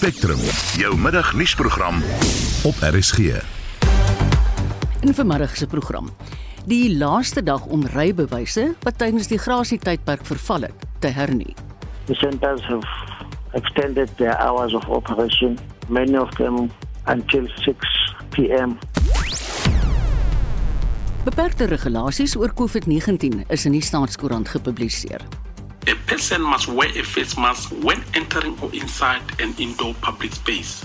Spectrum, jou middagnuusprogram op RSG. In vanmiddag se program. Die laaste dag om rybewyse wat tydens die grasietydperk verval het, te hernie. The centers have extended their hours of operation, many of them until 6 p.m. Beperkte regulasies oor COVID-19 is in die staatskoerant gepubliseer. A person must wear a face mask when entering or inside an indoor public space.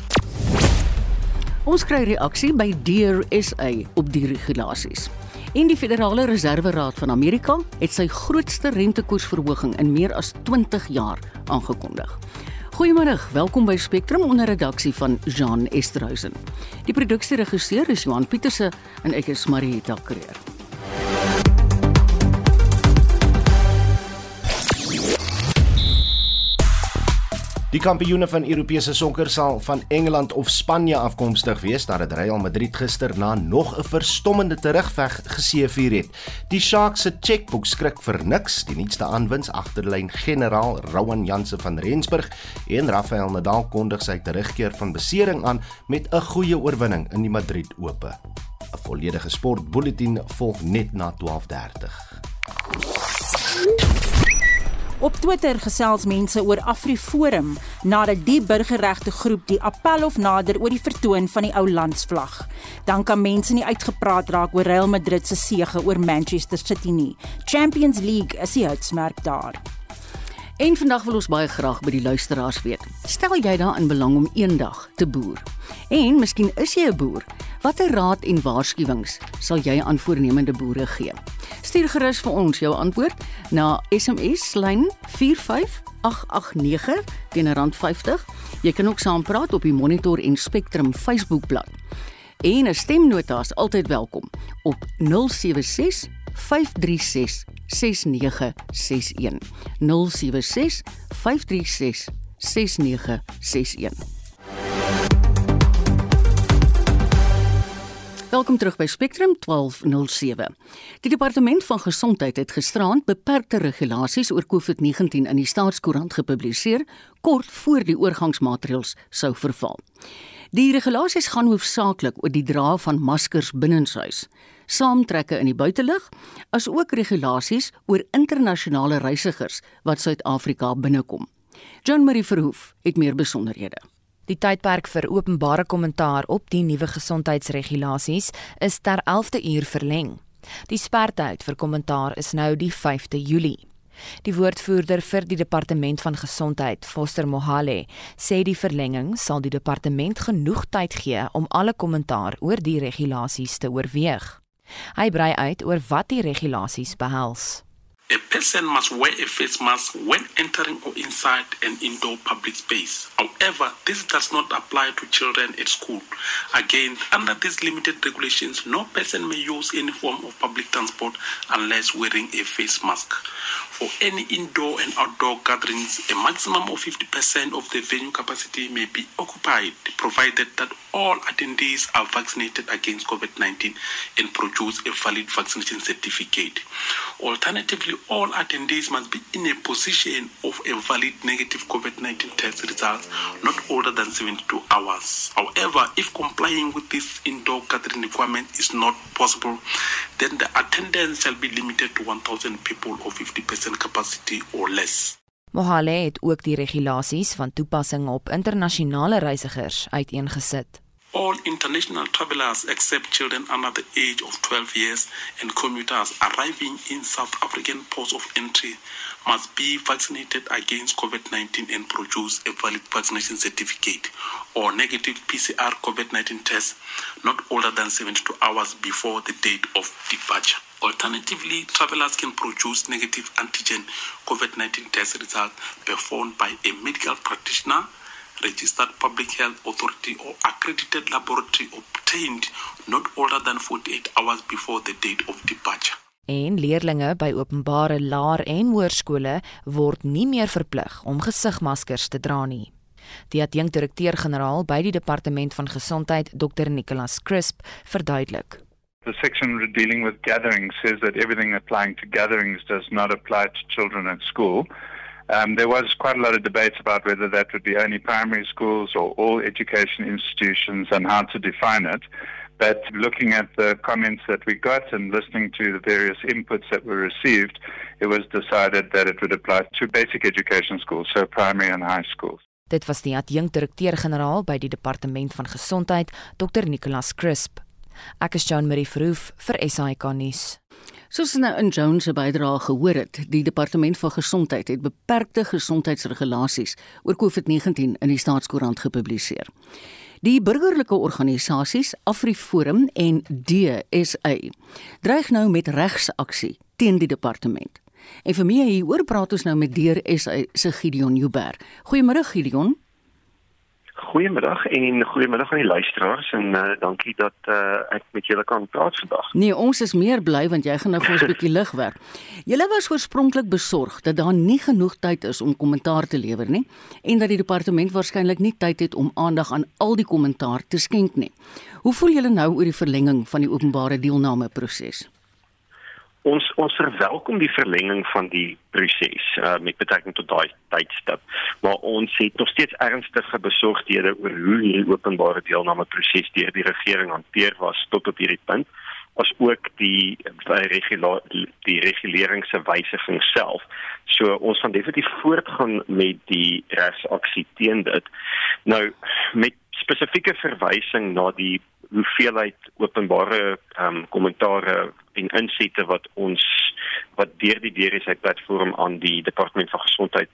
Ons kry reaksie by Deer SA op die regulasies. En die Federale Reserveraad van Amerika het sy grootste rentekoersverhoging in meer as 20 jaar aangekondig. Goeiemôre, welkom by Spectrum onder redaksie van Jean Esterhuizen. Die produksieregisseur is Johan Pieterse en ek is Marieta Kreer. Die kampioene van Europese sokker sal van Engeland of Spanje afkomstig wees nadat Real Madrid gister na nog 'n verstommende terugveg geseëvier het. Die Sharks se chequeboek skrik vir niks. Die nuutste aanwins agterlyn generaal Rowan Janse van Rensburg en Rafael Nadal kondig sy terugkeer van besering aan met 'n goeie oorwinning in die Madrid Ope. 'n Volledige sportbulletin volg net na 12:30. Op Twitter gesels mense oor AfriForum nadat die burgerregte groep die appel hof nader oor die vertoon van die ou landsvlag. Dan kan mense nie uitgepraat raak oor Real Madrid se sege oor Manchester City nie. Champions League is die houtsmerk daar. En vandag wil ons baie graag by die luisteraars weet. Stel jy daarin belang om eendag te boer? En miskien is jy 'n boer. Watter raad en waarskuwings sal jy aan voornemende boere gee? Stuur gerus vir ons jou antwoord na SMS lyn 45889 teen R50. Jy kan ook saampraat op die Monitor en Spectrum Facebookblad. En 'n stemnota is altyd welkom op 076 536 6961 076 536 6961 Welkom terug by Spectrum 1207. Die departement van gesondheid het gisterand beperkte regulasies oor COVID-19 in die staatskoerant gepubliseer kort voor die oorgangsmaatreëls sou verval. Die regulasies gaan hoofsaaklik oor die dra van maskers binnenshuis, saamtrekke in die buitelug, asook regulasies oor internasionale reisigers wat Suid-Afrika binnekom. John Marie Verhoef het meer besonderhede. Die tydperk vir openbare kommentaar op die nuwe gesondheidsregulasies is ter 11de uur verleng. Die sperdatum vir kommentaar is nou die 5de Julie. Die woordvoerder vir die departement van gesondheid, Foster Mohale, sê die verlenging sal die departement genoeg tyd gee om alle kommentaar oor die regulasies te oorweeg. Hy brei uit oor wat die regulasies behels. Person must wear a face mask when entering or inside an indoor public space. However, this does not apply to children at school. Again, under these limited regulations, no person may use any form of public transport unless wearing a face mask. For any indoor and outdoor gatherings, a maximum of 50% of the venue capacity may be occupied, provided that all attendees are vaccinated against COVID 19 and produce a valid vaccination certificate. Alternatively, all attendees must be in a position of a valid negative COVID 19 test result not older than 72 hours. However, if complying with this indoor gathering requirement is not possible, then the attendance shall be limited to 1,000 people or 50% capacity or less. Mohale het ook die regulasies van toepassing op internasionale reisigers uiteengesit. All international travelers except children under the age of 12 years and commuters arriving in South African ports of entry must be vaccinated against COVID 19 and produce a valid vaccination certificate or negative PCR COVID 19 test not older than 72 hours before the date of departure. Alternatively, travelers can produce negative antigen COVID 19 test result performed by a medical practitioner registered public health authority or accredited laboratory obtained not older than 48 hours before the date of departure. En leerdlinge by openbare laer en hoërskole word nie meer verplig om gesigmaskers te dra nie. Die adjunkdirekteur-generaal by die departement van gesondheid, Dr Nicholas Crisp, verduidelik. The section dealing with gatherings says that everything applying to gatherings does not apply to children at school. Um, there was quite a lot of debates about whether that would be only primary schools or all education institutions and how to define it. But looking at the comments that we got and listening to the various inputs that were received, it was decided that it would apply to basic education schools, so primary and high schools. Dit was die adjunkdirekteur-generaal by die Departement van Gesondheid, Dr Nicholas Crisp. Ek is Jean Marie Verhoef vir SAK nuus. Soos nou in Jones se bydrae gehoor het, die Departement van Gesondheid het beperkte gesondheidsregulasies oor COVID-19 in die staatskoerant gepubliseer. Die burgerlike organisasies AfriForum en DSA dreig nou met regsaksie teen die departement. En vir meer hieroor praat ons nou met DSA se Gideon Huber. Goeiemôre Gideon. Goeiemiddag en goeiemiddag aan die luisteraars en uh, dankie dat uh, ek met julle kan praat vandag. Nee, ons is meer bly want jy gaan nou vir ons 'n bietjie lig werk. Julle was oorspronklik besorg dat daar nie genoeg tyd is om kommentaar te lewer nie en dat die departement waarskynlik nie tyd het om aandag aan al die kommentaar te skenk nie. Hoe voel julle nou oor die verlenging van die openbare deelname proses? Ons ons verwelkom die verlenging van die proses uh, met betrekking tot daai tydstip maar ons het nog steeds ernstige besorgdhede oor hoe die openbare deelname proses deur die regering hanteer was tot op hierdie punt as ook die regula die regulering se wysiging self. So ons gaan definitief voortgaan met die regsaksie teen dit. Nou met spesifieke verwysing na die hoeveelheid openbare ehm um, kommentare en insette wat ons wat deur die DRSI platform aan die departement van gesondheid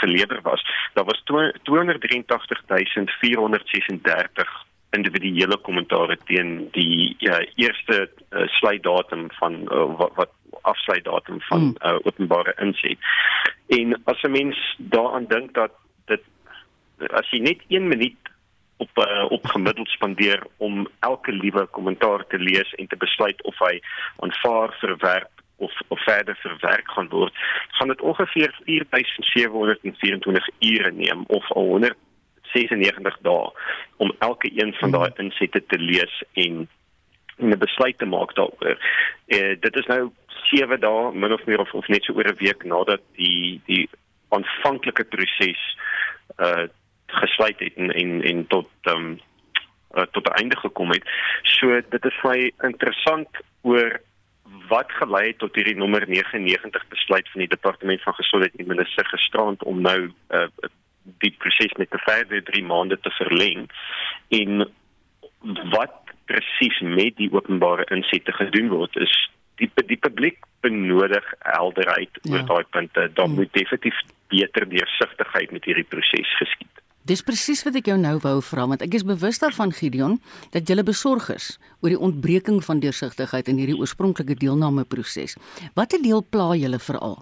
gelewer was. Daar was 283436 individuele kommentare teen die ja, eerste uh, sluitdatum van uh, wat, wat afsluitdatum van mm. uh, openbare inset. En as 'n mens daaraan dink dat dit as jy net 1 minuut op uh, op gemiddeld spandeer om elke liewe kommentaar te lees en te besluit of hy aanvaar verwerp of of verder verwerk gaan word gaan dit ongeveer 4724 ure neem of 196 dae om elke een van daai hmm. insette te lees en 'n besluit te maak daaroor. Eh dit is nou 7 dae min of meer of, of net so oor 'n week nadat die die aanvanklike proses uh gesluit het en en, en tot ehm um, uh, tot 'n einde gekom het. So dit is vir interessant oor wat gelei het tot hierdie nommer 99 besluit van die departement van gesondheid en minister gisterand om nou uh, die proses met te verder 3 maande te verleng en wat presies met die openbare insette gedoen word is die die publiek benodig helderheid ja. oor daai punte. Daar hmm. moet definitief beter deursigtigheid met hierdie proses geskied. Dis presies wat ek jou nou wou vra want ek is bewus daarvan Gideon dat jy besorg is oor die ontbreking van deursigtigheid in hierdie oorspronklike deelnameproses. Watter deel pla julle veral?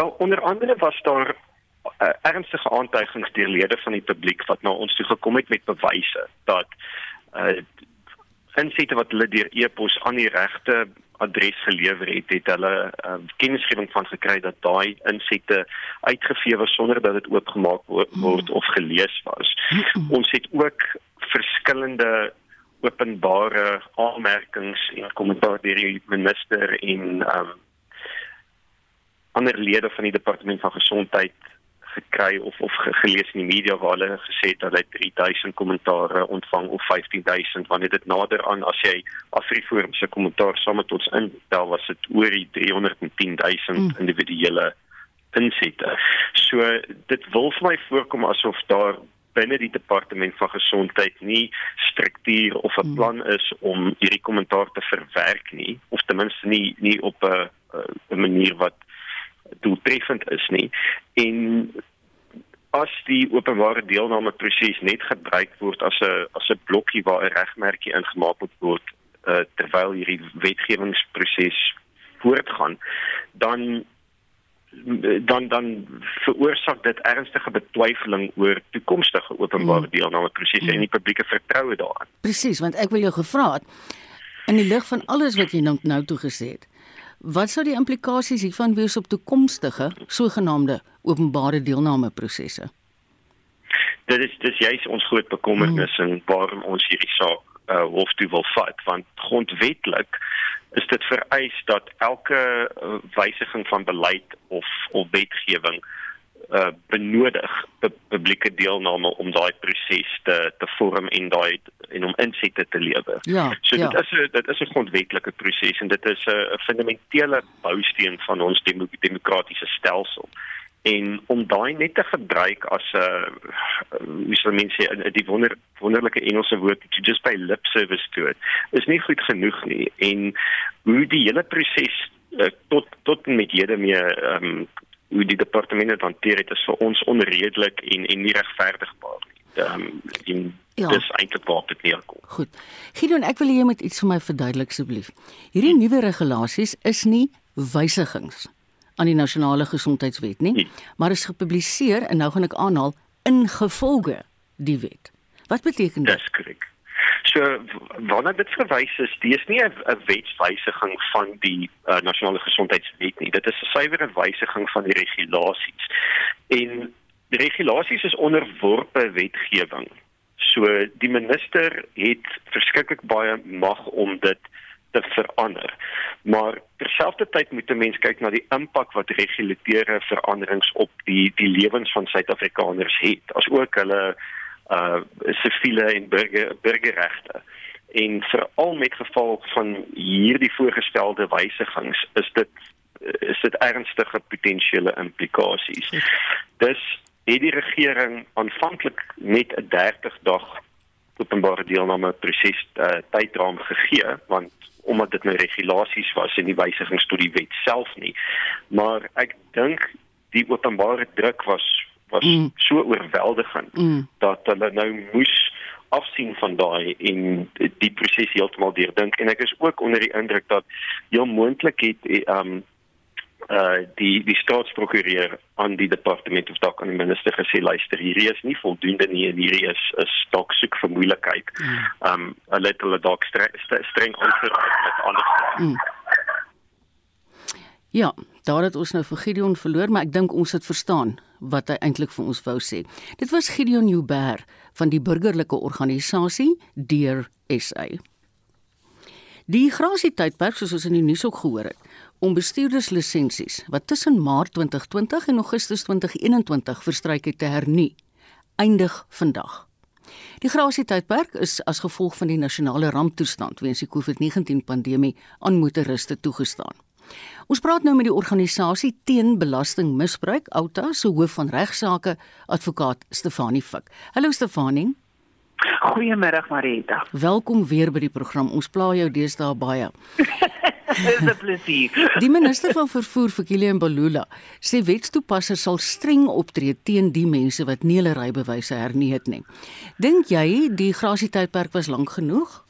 Wel onder andere was daar uh, ernstige aantuigings deur lede van die publiek wat na ons toe gekom het met bewyse dat uh, insette wat hulle deur e-pos aan die regte adres gelewer het, het hulle uh, kennisgewing van gekry dat daai insette uitgevee was sonder dat dit oopgemaak word, word of gelees was. Ons het ook verskillende openbare aanmerkings en kommentaar deur die minister en um, ander lede van die departement van gesondheid gekry of of gelees in die media waar hulle gesê het dat hulle 3000 kommentare ontvang of 15000 wanneer dit nader aan as jy Afriforum se kommentaar saam met ons intel was dit oor die 310000 mm. individuele insette. So dit wil vir my voorkom asof daar binne die departement van gesondheid nie struktuur of 'n mm. plan is om hierdie kommentaar te verwerk nie of ten minste nie nie op 'n 'n manier wat doeltreffend is nie en as die openbare deelname proses net gebruik word as 'n as 'n blokkie waar 'n regmerkie ingemaak moet word uh, terwyl hierdie wetgewingsproses voortgaan dan dan dan veroorsaak dit ernstige betwyfeling oor toekomstige openbare mm. deelname prosesse en die publieke vertroue daarin. Presies, want ek wil jou gevra het in die lig van alles wat jy nou nou toe gesê het. Wat sou die implikasies hiervan wees op toekomstige sogenaamde openbare deelname prosesse? Dit is dis juist ons groot bekommernis hmm. en waarom ons hierdie saak uh, hof toe wil vat want grondwetlik is dit vereis dat elke uh, wysiging van beleid of of wetgewing uh benodig publieke deelname om daai proses te te vorm en daai en om insette te lewer. Ja, so ja. dit is 'n dit is 'n grondwetlike proses en dit is 'n fundamentele bousteen van ons demo demokratiese stelsel. En om daai net te gebruik as 'n uh, hoe sou mense die wonder wonderlike Engelse woord to just pay lip service to it is nie goed genoeg nie en hoe die hele proses uh, tot tot met hede mee ehm um, hoe die departement dit hanteer het is vir ons onredelik en en nie regverdigbaar nie. Ehm um, Ja. dis eintlik waar dit neerkom. Goed. Gideon, ek wil hê jy moet iets vir my verduidelik asseblief. Hierdie nuwe regulasies is nie wysigings aan die nasionale gesondheidswet nie, Nee. maar is gepubliseer en nou gaan ek aanhaal ingevolge die wet. Wat beteken dit? Dis korrek. So w- waarna dit verwys is, dis nie 'n wetswysiging van die uh, nasionale gesondheidswet nie. Dit is 'n suiwere wysiging van die regulasies. En die regulasies is onderworpe wetgewing. So die minister het verskriklik baie mag om dit te verander. Maar terselfdertyd moet 'n mens kyk na die impak wat regulateure veranderings op die die lewens van Suid-Afrikaners het, asook hulle uh siviele en burger burgerregte. En veral met gevolg van hierdie voorgestelde wysigings is dit is dit ernstige potensiële implikasies. Dus het die regering aanvanklik net 'n 30 dag openbare deelname proses uh, tydraam gegee want omdat dit nou regulasies was en nie wysigings tot die wet self nie. Maar ek dink die openbare druk was was mm. so oorweldigend Mm. dat hulle nou moes afsien van daai en die proses heeltemal deurdink en ek is ook onder die indruk dat heel moontlik het um uh die die staatsprokureur aan die departement of dalk aan die minister gesê luister hierdie is nie voldoende nie en hierdie is is dalk soek vir moeilikheid. Um hulle het hulle dalk streng streng aangeraak met ander Mm. Ja, daar het ons nou vir Gideon verloor, maar ek dink ons het verstaan wat hy eintlik vir ons wou sê. Dit was Gideon Joubert van die burgerlike organisasie Deur SA. Die grasie tydperk soos ons in die nuus ook gehoor het, om bestuurderslisensies wat tussen Maart 2020 en Augustus 2021 verstryk het te hernie, eindig vandag. Die grasie tydperk is as gevolg van die nasionale ramptoestand weens die COVID-19 pandemie aan motoriste toegestaan. Ons praat nou met die organisasie teen belastingmisbruik, Outa se hoof van regsaake, advokaat Stefanie Fik. Hallo Stefanie. Goeiemôre Marita. Welkom weer by die program. Ons pla jou deesdae baie. Dis 'n plesier. Die minister van vervoer, Fikile Mbalula, sê wetstoepassers sal streng optree teen die mense wat nie hulle rybewyse hernie het nie. Dink jy die grasietydperk was lank genoeg?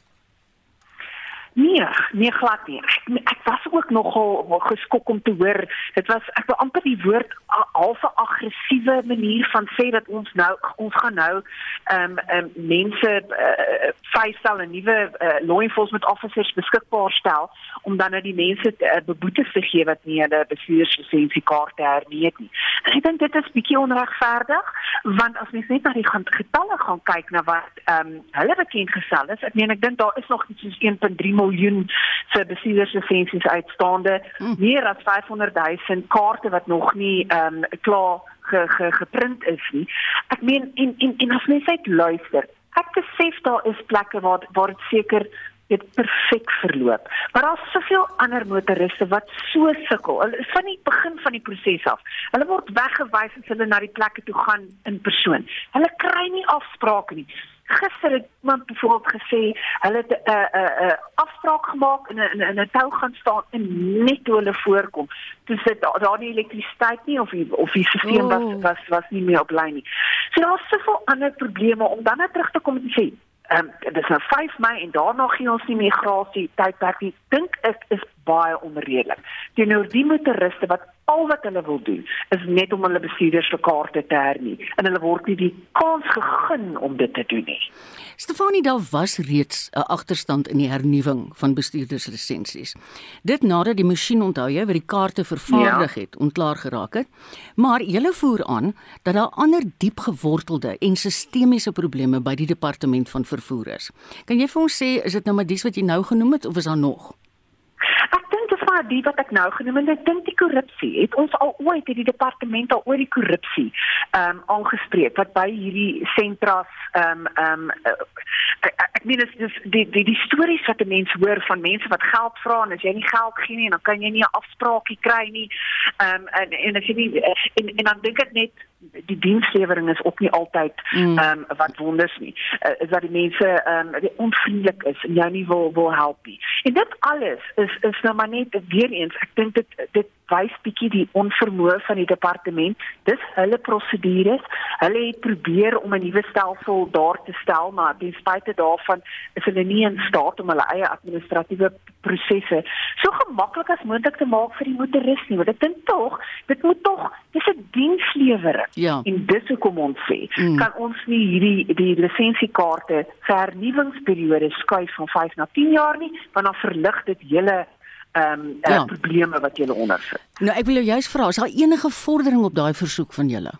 Nee, nee glad nie. Ek, ek was ook nogal geskok om te hoor. Dit was ek wil amper die woord a- halfe aggressiewe manier van sê dat ons nou ons gaan nou ehm um, um, mense uh, vrystel en nuwe uh, law enforcement officers beskikbaar stel om dan nou die mense te, uh, beboetes te gee wat nie hulle bestuurslisensiekaarte hernie het nie. En ek dink dit is bietjie onregverdig want as mens net na die getalle gaan kyk na wat ehm um, hulle bekend gestel is, ek meen ek dink daar is nog iets soos 1.3 miljoen se bestuurslisensies uitstaande, Hmm. meer as 500 000 kaarte wat nog nie ehm um, klaar ge, ge, geprint is nie. Ek meen en en en as mens net luister, ek besef daar is plekke waar waar dit seker dit perfek verloop. Maar daar's soveel ander motoriste wat so sukkel. Hulle van die begin van die proses af. Hulle word weggewys as hulle na die plekke toe gaan in persoon. Hulle kry nie afsprake nie. Gister het iemand byvoorbeeld gesê hulle het 'n uh, 'n uh, uh, afspraak gemaak en in 'n 'n tou gaan staan en net toe hulle voorkom. Dis dit daar daar nie elektrisiteit nie of die, of die stelsel was Oh. was was nie meer op lyn nie. So daar's soveel ander probleme om dan net terug te kom en sê Ehm um, dis nou 5 Mei en daarna gee ons nie meer grasie tydperk nie. Dink ek is baie onredelik. Teenoor die motoriste wat al wat hulle wil doen is net om hulle bestuurders se kaarte te hernie en hulle word nie die kans gegee om dit te doen nie. Stefanie, daar was reeds 'n agterstand in die hernuwing van bestuurderslisensies. Dit nadat die masjien onthou jy wat die kaarte vervaardig Ja. het, ontklaar geraak het. Maar julle voer aan dat daar ander diep gewortelde en sistemiese probleme by die departement van vervoer is. Kan jy vir ons sê is dit nou maar dis wat jy nou genoem het of is daar nog? Maar die wat ek nou genoem het, ek dink die korrupsie. Het ons al ooit het die departement al oor die korrupsie ehm um, aangespreek wat by hierdie sentras ehm um, ehm um, uh, ek, ek meen dit is die die die stories wat mense hoor van mense wat geld vra en as jy nie geld gee nie, dan kan jy nie 'n afspraakie kry nie. Ehm um, en en as jy nie en, en dan dink ek net die dienslewering is ook nie altyd mm. ehm um, wat wonders nie. Uh, is dat die mense ehm um, onvriendelik is en jou nie wil wil help nie. En dit alles is is nou maar net weer eens ek dink dit dit wys bietjie die onvermoë van die departement. Dis hulle prosedures. Hulle het probeer om 'n nuwe stelsel daar te stel, maar ten spyte daarvan is hulle nie in staat om hulle eie administratiewe prosesse so gemaklik as moontlik te maak vir die motoris nie. Want ek dink tog, dit moet tog dis 'n dienslewering. Ja. En dis hoekom ons sê, mm. kan ons nie hierdie die lisensiekaarte vernuwingsperiode skuif van 5 na 10 jaar nie, want dan verlig dit hele ehm um, ja. uh, probleme wat julle ondervind. Nou ek wil jou juist vra, is daar enige vordering op daai versoek van julle?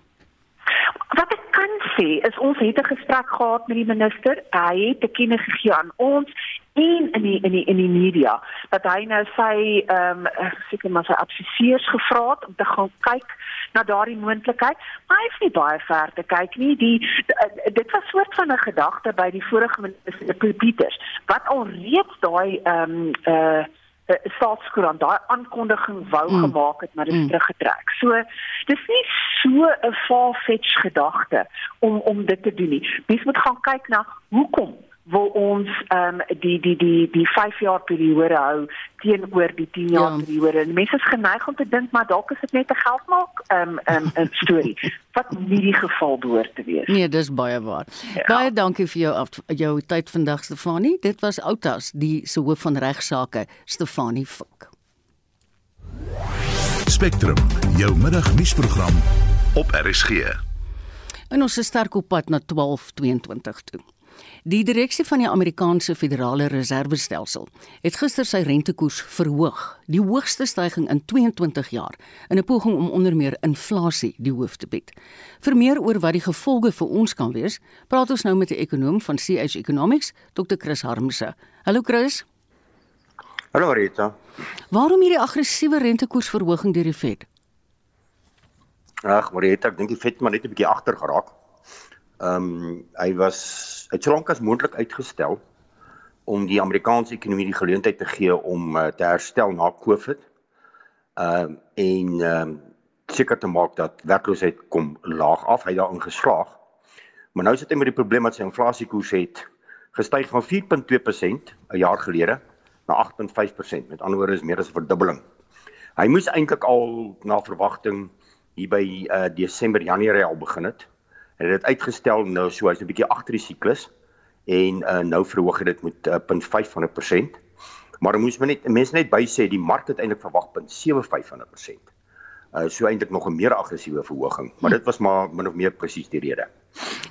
Wat ek kan sê is ons het 'n gesprek gehad met die minister. Hy het te kenne gegee aan ons en in die in die in die media dat hy nou sy ehm um, seker maar sy adviseurs gevra het om te gaan kyk na daardie moontlikheid. Maar hy het nie baie ver te kyk nie. Die dit was soort van 'n gedagte by die vorige minister Pieters wat al reeds daai ehm um, uh uh, staatskoerant daai aankondiging wou mm. gemaak het maar dit is mm. teruggetrek. So dis nie so 'n far-fetched gedagte om om dit te doen nie. Mens moet gaan kyk na hoekom wil ons ehm um, die die die die 5 jaar periode hou teenoor die 10 jaar ja. periode. Mense is geneig om te dink maar dalk is dit net 'n geldmaak ehm um, ehm um, storie wat nie die geval behoort te wees. Nee, dis baie waar. Ja. Baie dankie vir jou af, jou tyd vandag Stefanie. Dit was Outas, die se hoof van regsaake, Stefanie Fink. Spectrum, jou middagnuusprogram op RSG. En ons is sterk op pad na 12:22 toe. Die direksie van die Amerikaanse Federale Reservestelsel het gister sy rentekoers verhoog, die hoogste stygings in 22 jaar, in 'n poging om onder meer inflasie die hoof te bied. Vir meer oor wat die gevolge vir ons kan wees, praat ons nou met 'n ekonom van CH Economics, Dr. Chris Harmse. Hallo Chris. Hallo Rita. Waarom hierdie aggressiewe rentekoersverhoging deur die Fed? Ag, Rita, ek dink die Fed maar net 'n bietjie agter geraak. Ehm um, hy was hy het solank as moontlik uitgestel om die Amerikaanse ekonomie die geleentheid te gee om uh, te herstel na Covid. Ehm uh, en ehm uh, seker te maak dat werkloosheid kom laag af. Hy daarin geslaag. Maar nou sit hy met die probleem dat sy inflasiekoers het gestyg van 4.2% 'n jaar gelede na 8.5%. Met ander woorde is meer as 'n verdubbeling. Hy moes eintlik al na verwagting hier by uh, Desember Januarie al begin het het dit uitgestel nou so hy's 'n bietjie agter die siklus en uh, nou verhoog dit met uh, 0.5 van 'n persent. Maar moet jy net mense net by sê die mark het eintlik verwag 0.75 van 'n persent. Uh so eintlik nog 'n meer aggressiewe verhoging, maar dit was maar min of meer presies die rede.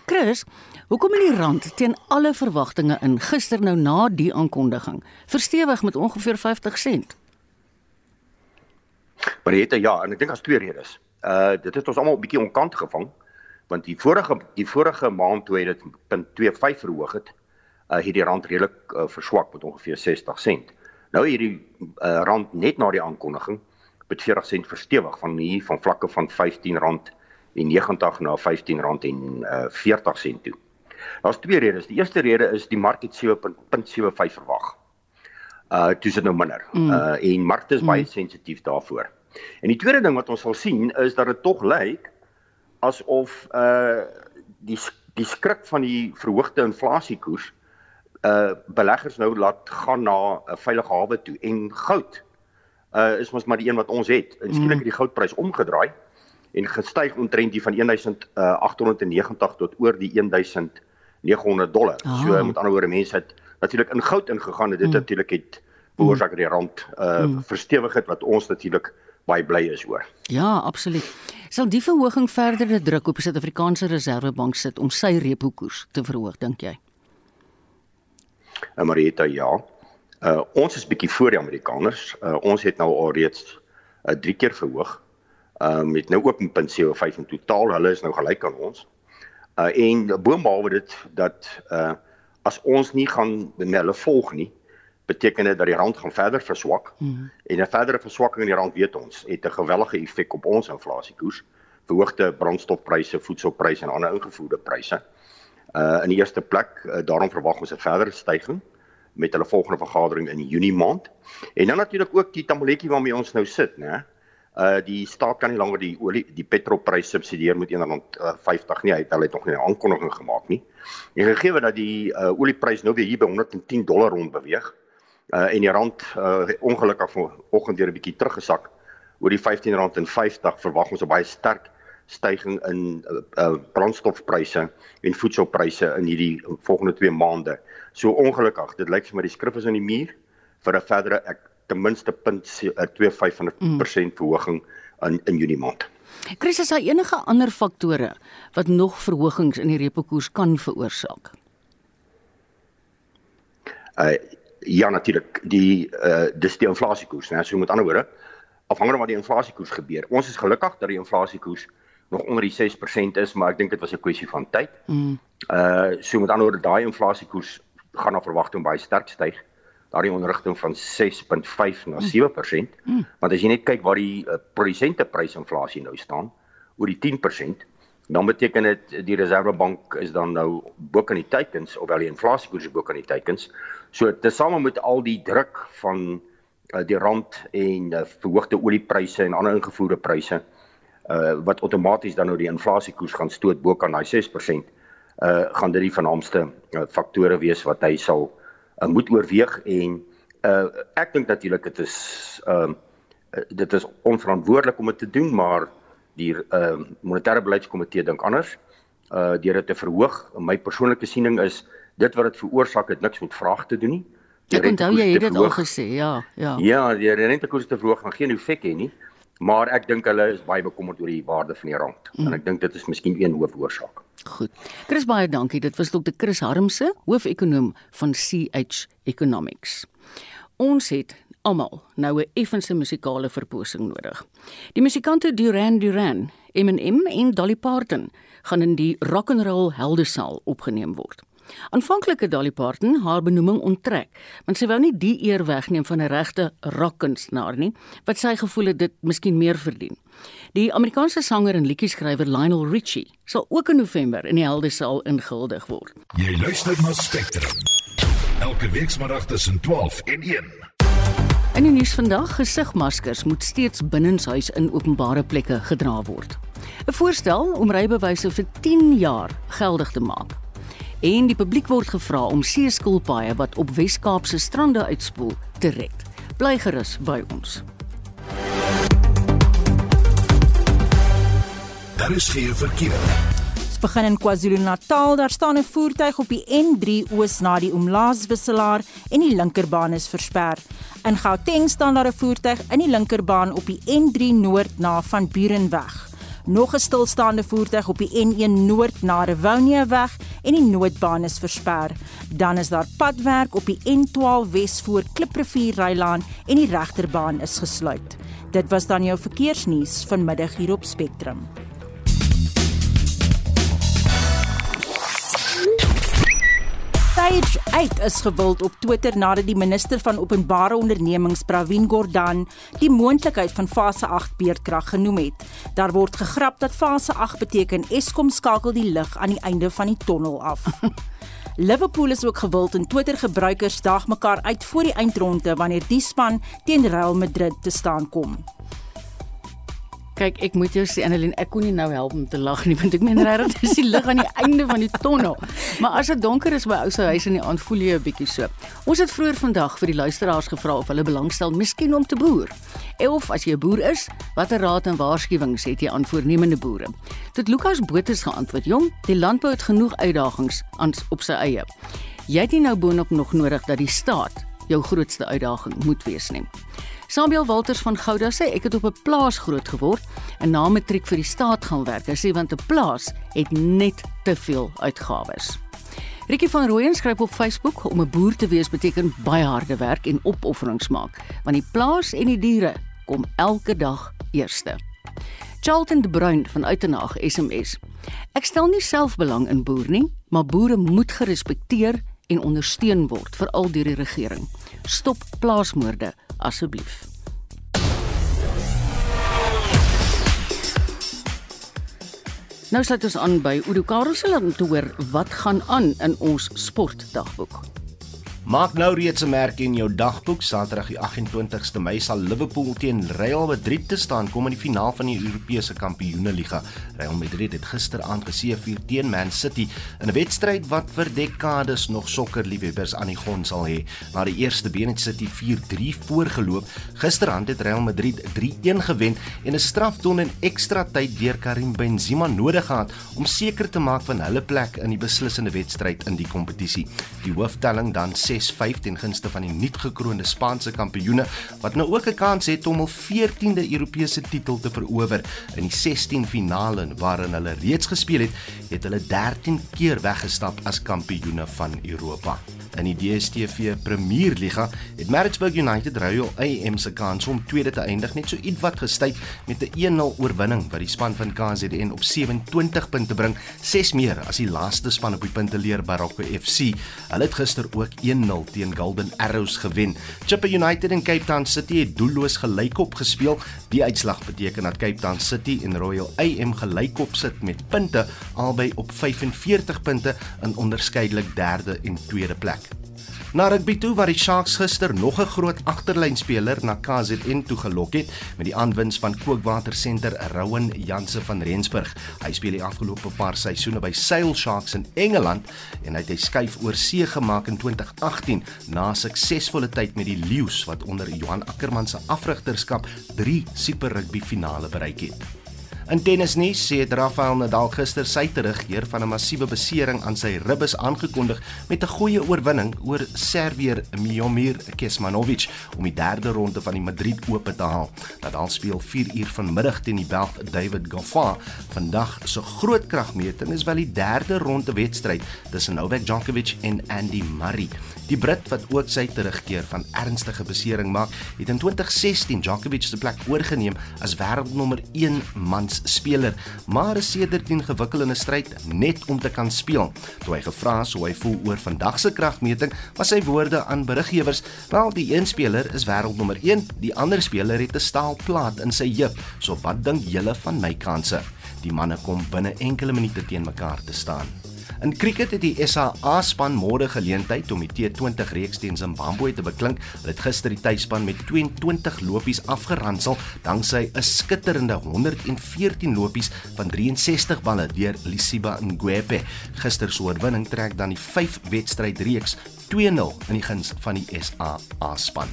Chris, hoekom het die rand teen alle verwagtinge in gister nou na die aankondiging verstewig met ongeveer 50 sent? Maar dit ja, en ek dink daar's twee redes. Uh dit het ons almal 'n bietjie onkant gevang. Uh want die vorige die vorige maand toe hy dit punt 25 verhoog het, uh, het die rand redelik uh, verswak met ongeveer 60 sent. Nou hierdie uh, rand net na die aankondiging met 40 sent verstewig van hier van vlakke van R15 en 90 na R15 en uh, 40 sent toe. Daar's twee redes. Die eerste rede is die mark het 7.75 verwag. Uh dis nou minder. Mm. Uh en markte is baie mm. sensitief daarvoor. En die tweede ding wat ons sal sien is dat dit tog lyk asof uh die die skrik van die verhoogde inflasiekoers uh beleggers nou laat gaan na 'n veilige hawe toe en goud uh is mos maar die een wat ons het. En skielik mm. het die goudprys omgedraai en gestyg omtrent die van 1890 tot oor die 1900 dollar. Ah. So met ander woorde mense het natuurlik in goud ingegaan en dit mm. natuurlik het veroorsaak dat die rand uh mm. verstewig het wat ons natuurlik baie bly is oor. Ja, absoluut. Sal die verhoging verdere druk op die Suid-Afrikaanse Reserwebank sit om sy repo koers te verhoog, dink jy? Uh, Marieta, ja. Uh ons is bietjie voor die Amerikaners. Uh ons het nou al reeds uh, drie keer verhoog. Ehm uh, met nou ook 0.75 in totaal. Hulle is nou gelyk aan ons. Uh en boonbehalwe dit dat uh as ons nie gaan hulle volg nie, beteken dit dat die rand gaan verder verswak. Mm. En 'n verdere verswakking in die rand weet ons het 'n gewellige effek op ons inflasiekoers, verhoogde brandstofpryse, voedselpryse en ander ingevoerde pryse. Uh in die eerste plek, uh, daarom verwag ons 'n verdere stygings met hulle volgende vergadering in Junie maand. En dan natuurlik ook die tamoletjie waarmee ons nou sit, né? Uh die staat kan nie langer die olie die petrolprys subsidieer met 1.50 nie. Hy het hulle het nog nie 'n aankondiging gemaak nie. En gegee dat die uh olieprys nou weer hier by 110 dollar rond beweeg, uh en die rand uh ongelukkig vanoggend weer 'n bietjie teruggesak oor die R15.50 verwag ons 'n baie sterk stygings in uh, uh brandstofpryse en voedselpryse in hierdie volgende 2 maande. So ongelukkig, dit lyk vir my die skrif is aan die muur vir 'n verdere ek ten minste 0.25% mm. verhoging in in Junie maand. Chris, is daar enige ander faktore wat nog verhogings in die repo koers kan veroorsaak? Uh ja natuurlik, die uh dis die inflasiekoers, né? So met ander woorde, afhangende van wat die inflasiekoers gebeur. Ons is gelukkig dat die inflasiekoers nog onder die 6% is, maar ek dink dit was 'n kwessie van tyd. Mm. Uh so met ander woorde, daai inflasiekoers gaan na verwagting baie sterk styg. Daardie onderrigting van 6.5 na 7%. Mm. Want as jy net kyk waar die uh, produsenteprysinflasie nou staan, oor die 10%, dan beteken dit die Reservebank is dan nou bo kan die teikens of wel die inflasiekoers bo kan die teikens. So tesame met al die druk van uh, die rand en uh, verhoogde oliepryse en ander ingevoerde pryse uh wat outomaties dan nou die inflasiekoers gaan stoot bo kan daai 6% uh gaan dit die vernaamste uh, faktore wees wat hy sal uh, moet oorweeg en uh ek dink natuurlik dit is ehm uh, dit is onverantwoordelik om dit te doen maar die ehm uh, monetêre beleidskomitee dink anders uh deur dit te verhoog my persoonlike siening is dit wat dit veroorsaak het niks met vraag te doen nie Ek onthou jy het dit al gesê ja ja ja die rentekoers te verhoog gaan geen effek hê nie maar ek dink hulle is baie bekommerd oor die waarde van die rand mm. en ek dink dit is miskien een hoofoorsaak Goed. Chris baie dankie. Dit was Dr. Chris Harmse, hoofekonoom van CH Economics. Ons het almal nou 'n effense musikale verposing nodig. Die musikante Duran Duran, Eminem en Dolly Parton gaan in die Rock and Roll Heldesaal opgeneem word. Aanvanklik het Dolly Parton haar benoeming onttrek, want sy wou nie die eer wegneem van 'n regte rockkunstenaar nie, wat sy gevoel het dit miskien meer verdien. Die Amerikaanse sanger en liedjie-skrywer Lionel Richie sal ook in November in die Heldesaal ingehuldig word. Jy luister na Spectrum. Elke weekmiddag tussen 12 en 1. In die nuus vandag, gesigmaskers moet steeds binnenshuis in openbare plekke gedra word. 'n Voorstel om rybewyse vir 10 jaar geldig te maak. En die publiek word gevra om seeskilpaaie wat op Wes-Kaapse strande uitspoel te red. Bly gerus by ons. Daar is geen verkeer. Begin in KwaZulu-Natal. Daar staan 'n voertuig op die N3 oos na die Umlaas-wisselaar en die linkerbaan is versper. In Gauteng staan daar 'n voertuig in die linkerbaan op die N3 noord na Van Burenweg. Nog 'n stilstaande voertuig op die N1 noord na Rivonia weg en die noodbaan is versper. Dan is daar padwerk op die N12 wes voor Kliprivier Rylaan en die regterbaan is gesluit. Dit was dan jou verkeersnuus vanmiddag hier op Spectrum. Stage 8 is gewild op Twitter nadat die minister van openbare ondernemings Pravin Gordhan die moontlikheid van fase 8 beerdkrag genoem het. Daar word gegrap dat fase 8 beteken Eskom skakel die lig aan die einde van die tonnel af. Liverpool is ook gewild en Twitter gebruikers daag mekaar uit voor die eindronde wanneer die span teen Real Madrid te staan kom. Kyk, ek moet jou sê Annelien, ek kon nie nou help om te lag nie, want ek meen regtig dis die lig aan die einde van die tonnel. Maar as dit donker is by ou se huis in die aand, voel jy 'n bietjie so. Ons het vroeër vandag vir die luisteraars gevra of hulle belangstel miskien om te boer. Of as jy 'n boer is, watter raad en waarskuwings het jy aan voornemende boere? Tot Lukas Botha geantwoord: "Jong, die landbou het genoeg uitdagings aan op sy eie. Jy het nie nou boonop nog nodig dat die staat jou grootste uitdaging moet wees nie." Samuel Walters van Gouda sê ek het op 'n plaas groot geword en na matriek vir die staat gaan werk. Hy sê want 'n plaas het net te veel uitgawes. Ricky van Rooyen skryf op Facebook om 'n boer te wees beteken baie harde werk en opofferings maak, want die plaas en die diere kom elke dag eerste. Charlton de Bruin van Uitenaag SMS. Ek stel nie self belang in boer nie, maar boere moet gerespekteer en ondersteun word veral deur die regering. Stop plaasmoorde asseblief. Nou sluit ons aan by Udo Karelse om te hoor wat gaan aan in ons sportdagboek. Maak nou reeds 'n merk in jou dagboek. Saterdag die 28ste Mei sal Liverpool teen Real Madrid te staan kom in die finaal van die Europese Kampioenligga. Real Madrid het gisteraand geseëvier teen Man City in 'n wedstryd wat vir dekades nog sokkerliefhebbers aan die grond sal hê. Na die eerste been het City 4-3 voorgeloop. Gisteraand het Real Madrid 3-1 gewen en 'n strafton in ekstra tyd deur Karim Benzema nodig gehad om seker te maak van hulle plek in die beslissende wedstryd in die kompetisie. Die hooftelling dan 6-5 ten gunste van die nuutgekroonde Spaanse kampioene wat nou ook 'n kans het om hul 14de Europese titel te verower in die 16 finale waarin hulle reeds gespeel het, het hulle 13 keer weggestap as kampioene van Europa. In die DStv Premierliga het Maritzburg United Royal AM se kans om tweede te eindig net so ietwat gestyg met 'n 1-0 oorwinning wat die span van KZN op 27 punte bring, 6 meer as die laaste span op die punteleer Baroka FC. Hulle het gister ook 1-0 teen Golden Arrows gewen. Chippa United en Cape Town City het doelloos gelykop gespeel. Die uitslag beteken dat Cape Town City en Royal AM gelykop sit met punte albei op 45 punte in onderskeidelik derde en tweede plek. Na rugby toe waar die Sharks gister nog 'n groot agterlynspeler na KZN toe gelok het met die aanwins van Kookwater senter Rowan Janse van Rensburg. Hy speel die afgelope paar seisoene by Sail Sharks in Engeland en hy het hy skuif oor see gemaak in 2018 na suksesvolle tyd met die Lions wat onder Johan Ackermann se afrigterskap 3 Super Rugby finale bereik het. In tennisnuus sê Rafael Nadal gister sy terugkeer van 'n massiewe besering aan sy ribbes aangekondig met 'n goeie oorwinning oor Servier Miomir Kecmanovic om die derde ronde van die Madrid Ope te haal. Nadal speel 4 uur vanmiddag teen die Belg David Goffin. Vandag se groot kragmeting is wel die derde ronde wedstryd tussen Novak Djokovic en Andy Murray. Die Brit wat ook sy terugkeer van ernstige besering maak, het in 2016 Djokovic se plek oorgeneem as wêreldnommer 1 mans speler, maar is sedert in gewikkelde stryd net om te kan speel. Toe hy gevra is hoe hy voel oor vandag se kragmeting, was sy woorde aan beriggewers: "Wel, die een speler is wêreldnommer 1, die ander speler het 'n staalplaat in sy heup, so wat dink julle van my kansse?" Die manne kom binne enkele minute teen mekaar te staan. In cricket het die SA span môre geleentheid om die T20 reeks teen Zimbabwe te beklink. Hulle het gister die tuisspan met 22 lopies afgeransel danksy 'n skitterende 114 lopies van 63 balle deur Lisiba Ngwepe. Gister se oorwinning trek dan die 5 wedstryd reeks 2-0 in die guns van die SA span.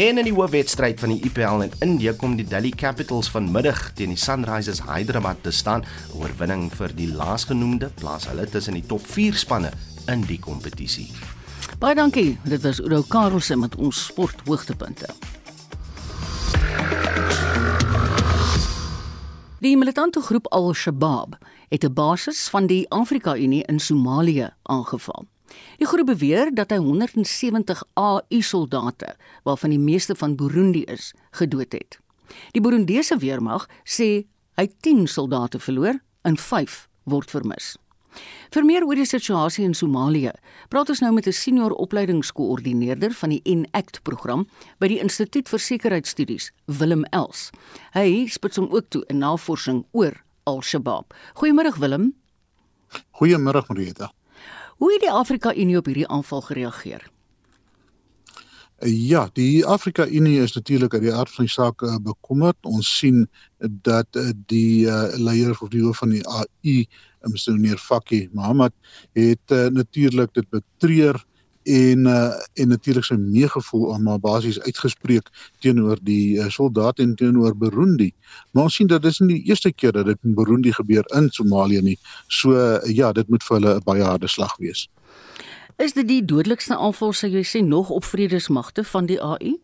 En in die hoofwedstryd van die IPL in Indië kom die Delhi Capitals vanmiddag teen die Sunrisers Hyderabad te staan. Oorwinning vir die laasgenoemde plaas hulle tussen die top 4 spanne in die kompetisie. Baie dankie. Dit was Oudo Karelse met ons sporthoogtepunte. Die militante groep Al-Shabaab het 'n basis van die Afrika-Unie in Somalië aangeval. Die groep beweer dat hy 170 AU soldate, waarvan die meeste van Burundi is, gedood het. Die Burundiese weermag sê hy 10 soldate verloor en 5 word vermis. Vir meer oor die situasie in Somalië, praat ons nou met 'n senior opleidingskoördineerder van die ENACT program by die Instituut vir Sekuriteitsstudies, Willem Els. Hy spits hom ook toe in navorsing oor Al-Shabaab. Goeiemôre Willem. Goeiemôre Marieta. Hoe het die Afrika Unie op hierdie aanval gereageer? Ja, die Afrika Unie is natuurlik uit die aard van die saak uh, bekommerd. Ons sien dat uh, die uh, leier of die hoof van die AU, Mr. Fakki Mohammed, het uh, natuurlik dit betreur en uh, en natuurlik sy meegevoel aan maar basies uitgespreek teenoor die uh, soldate en teenoor Burundi. Maar ons sien dat dis nie die eerste keer dat dit in Burundi gebeur in Somalië nie. So uh, ja, dit moet vir hulle 'n baie harde slag wees. Is dit die dodelikste aanval sê jy sê nog op vredesmagte van die AU?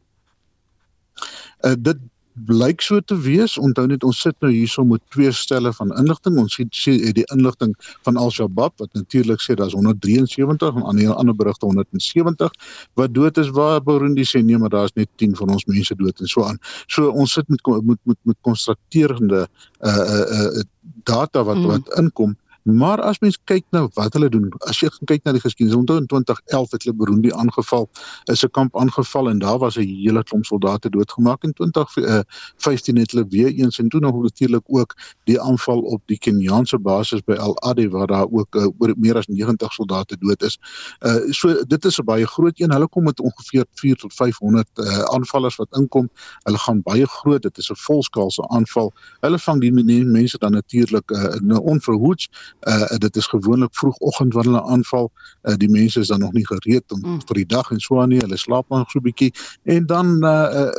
Uh, dit blyk so te wees. Onthou net ons sit nou hierso met twee stelle van inligting. Ons sien sê die inligting van Al-Shabaab wat natuurlik sê daar's 173 en aan die ander berigte 170 wat dood is waar Burundi sê nee maar daar's net 10 van ons mense dood en so aan. So ons sit met met met met konstaterende uh uh, uh data wat mm. wat inkom Maar as mens kyk na wat hulle doen, as jy kyk na die geskiedenis, onthou in 2011 het hulle Burundi aangeval, is 'n kamp aangeval en daar was 'n hele klomp soldate doodgemaak in 2015 het hulle weer eens en toe nog natuurlik ook die aanval op die Keniaanse basis by Al Ade waar daar ook uh, oor meer as 90 soldate dood is. Uh so dit is 'n baie groot een. Hulle kom met ongeveer 4 tot 500 uh, aanvallers wat inkom. Hulle gaan baie groot. Dit is 'n volskaalse aanval. Hulle vang die mense dan natuurlik uh, onverhoeds. Uh dit is gewoonlik vroegoggend wanneer hulle aanval. Uh, die mense is dan nog nie gereed om mm. vir die dag en so aan nie. Hulle slaap nog so 'n bietjie en dan uh,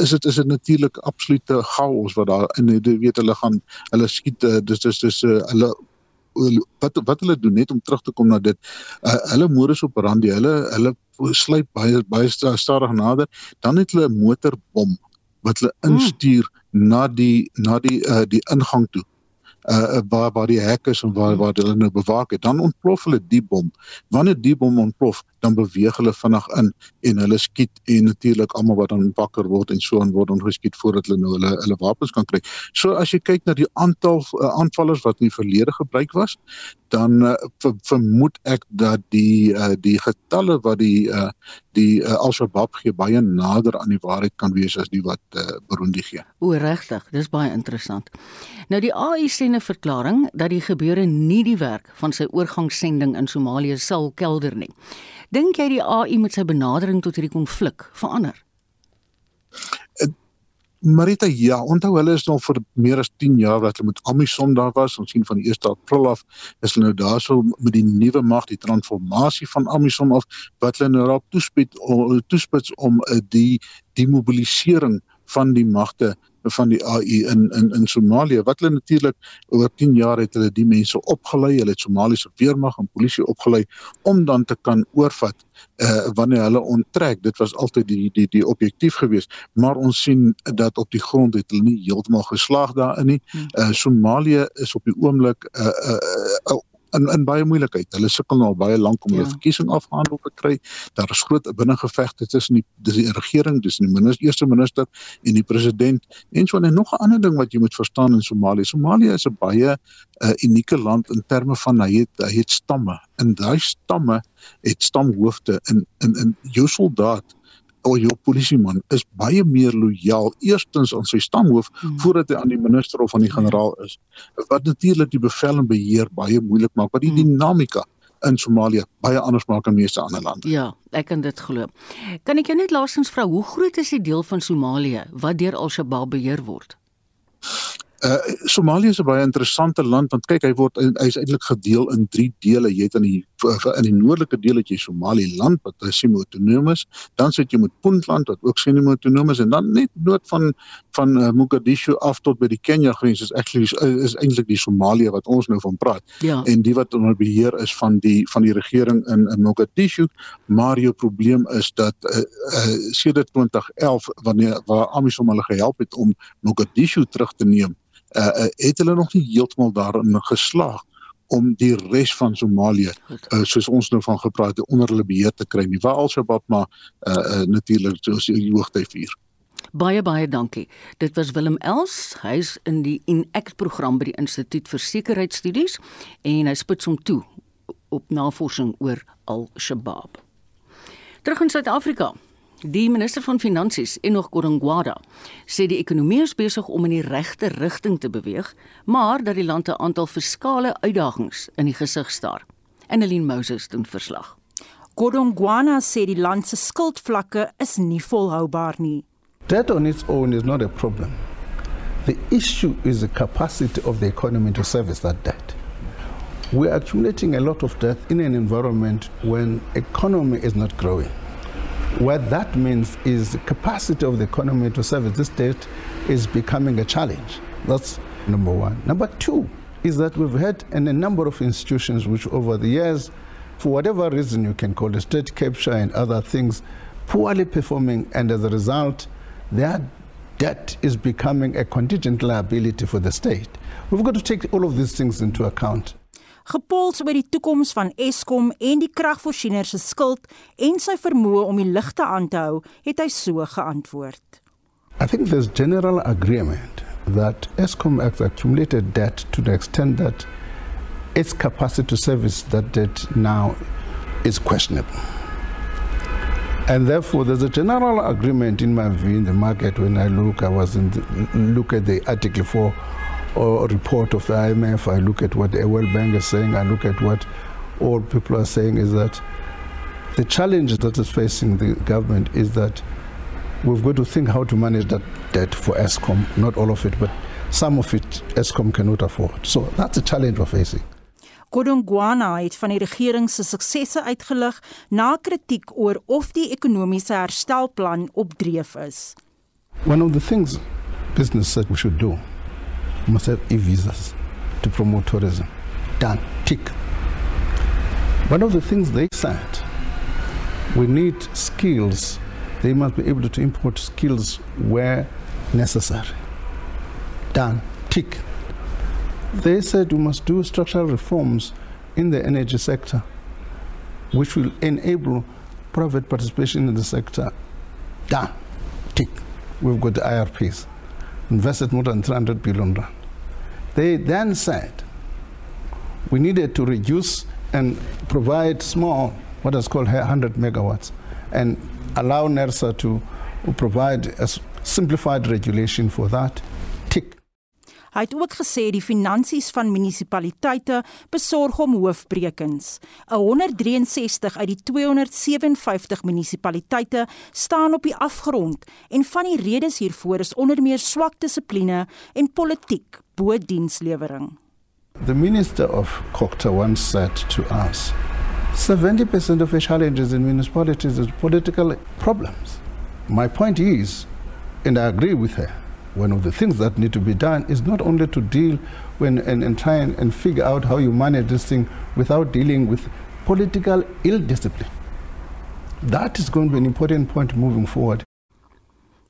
is dit is dit natuurlik absolute chaos wat daar in jy weet hulle gaan hulle skiet uh, dis dis dis uh, hulle wat wat hulle doen net om terug te kom na dit uh, hulle modus operandi hulle hulle sluip baie baie stadig nader dan het hulle 'n motorbom wat hulle hmm. instuur mm. na die na die uh, die ingang toe uh waar waar die hek is en waar hmm. waar hulle nou bewaak het dan ontplof hulle die bom wanneer die bom ontplof dan beweeg hulle vinnig in en hulle skiet en natuurlik almal wat dan wakker word en so aan word dan geskiet voordat hulle nou hulle hulle wapens kan kry. So as jy kyk na die aantal uh, aanvallers wat in die verlede gebruik was, dan uh, vermoed ek dat die uh, die getalle wat die uh, die uh, Al-Shabaab gee baie nader aan die waarheid kan wees as die wat uh, Burundi gee. O, regtig, dis baie interessant. Nou die AI sê 'n verklaring dat die gebeure nie die werk van sy oorgangssending in Somalië sal kelder nie. Dink jy die AI met sy benadering tot hierdie konflik verander? Marita, ja, onthou hulle is nog vir meer as 10 jaar wat hulle met Amisom daar was. Ons sien van die 1 April af is hulle nou daarso met die nuwe mag, die transformasie van Amisom af wat hulle nou raak toespits toespits om uh, die demobilisering van die magte van die AI in in in Somalië wat hulle natuurlik oor 10 jaar het hulle die mense opgelei, hulle het Somaliese weermag en polisie opgelei om dan te kan oorvat uh wanneer hulle onttrek. Dit was altyd die die die objektief geweest, maar ons sien dat op die grond het hulle nie heeltemal geslaag daarin nie. Uh Somalië is op die oomblik 'n uh, 'n uh, uh, in in baie moeilikheid. Hulle sukkel nou al baie lank om ja. hulle verkiesing afgehandel te kry. Daar is groot binnengevegte tussen die dis die regering, dis die minister, eerste minister en die president. En so en nog 'n ander ding wat jy moet verstaan in Somalië. Somalië is 'n baie uh, unieke land in terme van hy het hy het stamme. En daai stamme het stamhoofde in in in jou soldaat al jou polisieman is baie meer lojaal eerstens aan sy stamhoof hmm. voordat hy aan die minister of aan die generaal is. Wat natuurlik die bevel en beheer baie moeilik maak, wat die hmm. dinamika in Somalië baie anders maak as meeste ander lande. Ja, ek kan dit glo. Kan ek jou net laasens vra hoe groot is die deel van Somalië wat deur Al-Shabaab beheer word? Uh Somalië is 'n baie interessante land want kyk hy word hy is eintlik gedeel in 3 dele. Jy het in die in die noordelike deel het jy Somaliland wat semi-autonoom is, dan sit jy met Puntland wat ook semi-autonoom is en dan net noord van van uh, Mogadishu af tot by die Kenya grens is actually is, is eintlik die Somalië wat ons nou van praat. Ja. En die wat onder beheer is van die van die regering in in Mogadishu, maar jou probleem is dat uh, uh, sedert 2011 wanneer waar AMISOM hulle gehelp het om Mogadishu terug te neem uh, het hulle nog nie heeltemal daarin geslaag om die res van Somalië uh, soos ons nou van gepraat het onder hulle beheer te kry nie waar alsabab maar uh, uh, natuurlik soos die hoogte vier Baie baie dankie. Dit was Willem Els. Hy's in die INACT program by die Instituut vir Sekuriteitsstudies en hy spits hom toe op navorsing oor Al-Shabaab. Terug in Suid-Afrika. Die minister van Finansies, Enoch Godongwana, sê die ekonomie is besig om in die regte rigting te beweeg, maar dat die land 'n aantal fiskale uitdagings in die gesig staar. Annelien Moses doen verslag. Godongwana sê die land se skuldvlakke is nie volhoubaar nie. Debt on its own is not a problem. The issue is the capacity of the economy to service that debt. We are accumulating a lot of debt in an environment when economy is not growing. What that means is the capacity of the economy to service this debt is becoming a challenge. That's number one. Number two is that we've had in a number of institutions which over the years, for whatever reason you can call it state capture and other things, poorly performing and as a result, their debt is becoming a contingent liability for the state. We've got to take all of these things into account. Gepols oor die toekoms van Eskom en die kragvoorsiener se skuld en sy vermoë om die ligte aan te hou, het hy so geantwoord. I think there's general agreement that Eskom has accumulated debt to the extent that its capacity to service that debt now is questionable. And therefore, there's a general agreement in my view in the market when I look, I was in the, look at the Article 4 or report of the IMF, I look at what the World Bank is saying, I look at what all people are saying is that the challenge that is facing the government is that we've got to think how to manage that debt for ESCOM, not all of it, but some of it ESCOM cannot afford. So that's a challenge we're facing. Kodongwana het van die regering se suksesse uitgelig na kritiek oor of die ekonomiese herstelplan op dreef is. One of the things business said we should do must have e-visas to promote tourism. Done. Tick. One of the things they said we need skills. They must be able to import skills where necessary. Done. Tick. They said we must do structural reforms in the energy sector, which will enable private participation in the sector. Done. Tick. We've got the IRPs, invested more than 300 billion rand. They then said we needed to reduce and provide small, what is called 100 megawatts, and allow NERSA to provide a simplified regulation for that. Hy het ook gesê die finansies van munisipaliteite besorg hom hoofbrekens. 163 uit die 257 munisipaliteite staan op die afgrond en van die redes hiervoor is onder meer swak dissipline en politiek The minister of Kokta once said to us 70% of the challenges in municipalities is political problems. My point is, and I agree with her, one of the things that need to be done is not only to deal when, and, and try and, and figure out how you manage this thing without dealing with political ill discipline. That is going to be an important point moving forward.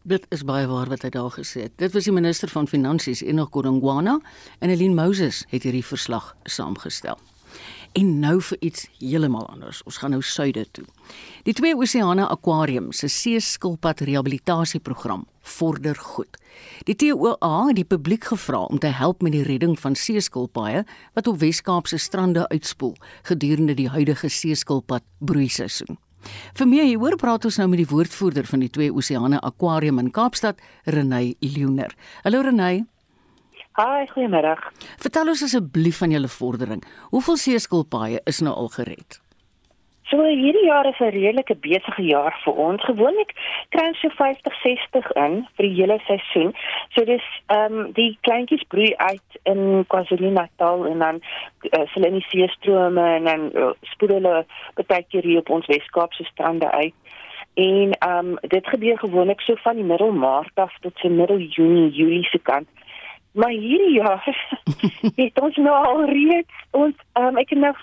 Dit is baie waar wat hy daar gesê het. Dit was die minister van Finansies Enoch Godongwana en Eileen Moses het hierdie verslag saamgestel. En nou vir iets heeltemal anders. Ons gaan nou suide toe. Die twee oseane aquarium se seeskilpad rehabilitasieprogram vorder goed. Die TOA het die publiek gevra om te help met die redding van seeskilpaaie wat op Wes-Kaapse strande uitspoel gedurende die huidige seeskilpad broeiseisoen. Vir meer hieroor praat ons nou met die woordvoerder van die twee oseane aquarium in Kaapstad, Renay Leoner. Hallo Renay. Hi, goeiemôre. Vertel ons asseblief van julle vordering. Hoeveel seeskilpaaie is nou al gered? So hierdie jaar is 'n redelike besige jaar vir ons. Gewoonlik kry ons so 50, 60 in vir die hele seisoen. So dis ehm um, die kleintjies broei uit in KwaZulu-Natal en dan uh, hulle in die seestrome en dan uh, spoed hulle baie keer hier op ons Weskaapse strande uit. En ehm um, dit gebeur gewoonlik so van die middel Maart af tot so middel Junie, Julie se kant. Maar hierdie jaar het ons nou al reeds ons um, ek het nou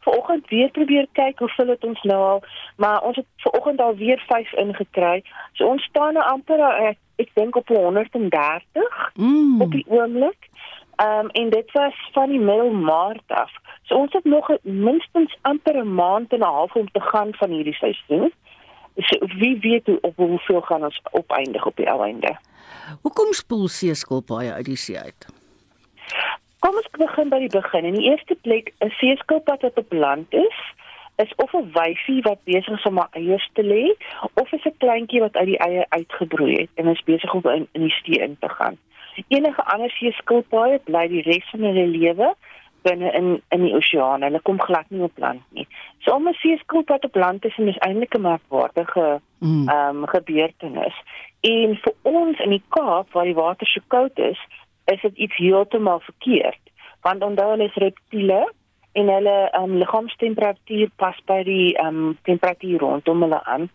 vanoggend weer probeer kyk hoe veel het ons nou al, maar ons het vanoggend al weer 5 ingekry. So ons staan nou amper ek, ek dink op 130 mm. op die oomblik. Ehm um, en dit was van die middel Maart af. So ons het nog minstens amper 'n maand en 'n half om te gaan van hierdie seisoen. So wie weet hoe op hoeveel gaan ons opeindig op die einde. Hoekom spoel seeskilpaaie uit die see uit? Kom ons begin by die begin. In die eerste plek, 'n seeskilpad wat op land is, is of 'n wyfie wat besig is om haar eiers te lê, of is 'n kleintjie wat uit die eie uitgebroei het en is besig om in, in die see in te gaan. Enige ander seeskilpaaie bly die res van hulle lewe binne in in die oseaan. Hulle kom glad nie op land nie. So om 'n seeskilpad op land is 'n eintlik 'n merkwaardige mm. ehm mm. um, gebeurtenis. En vir ons in die Kaap waar die water so koud is, is dit iets heeltemal verkeerd. Want onthou hulle is reptiele en hulle um, liggaamstemperatuur pas by die um, temperatuur rondom hulle aan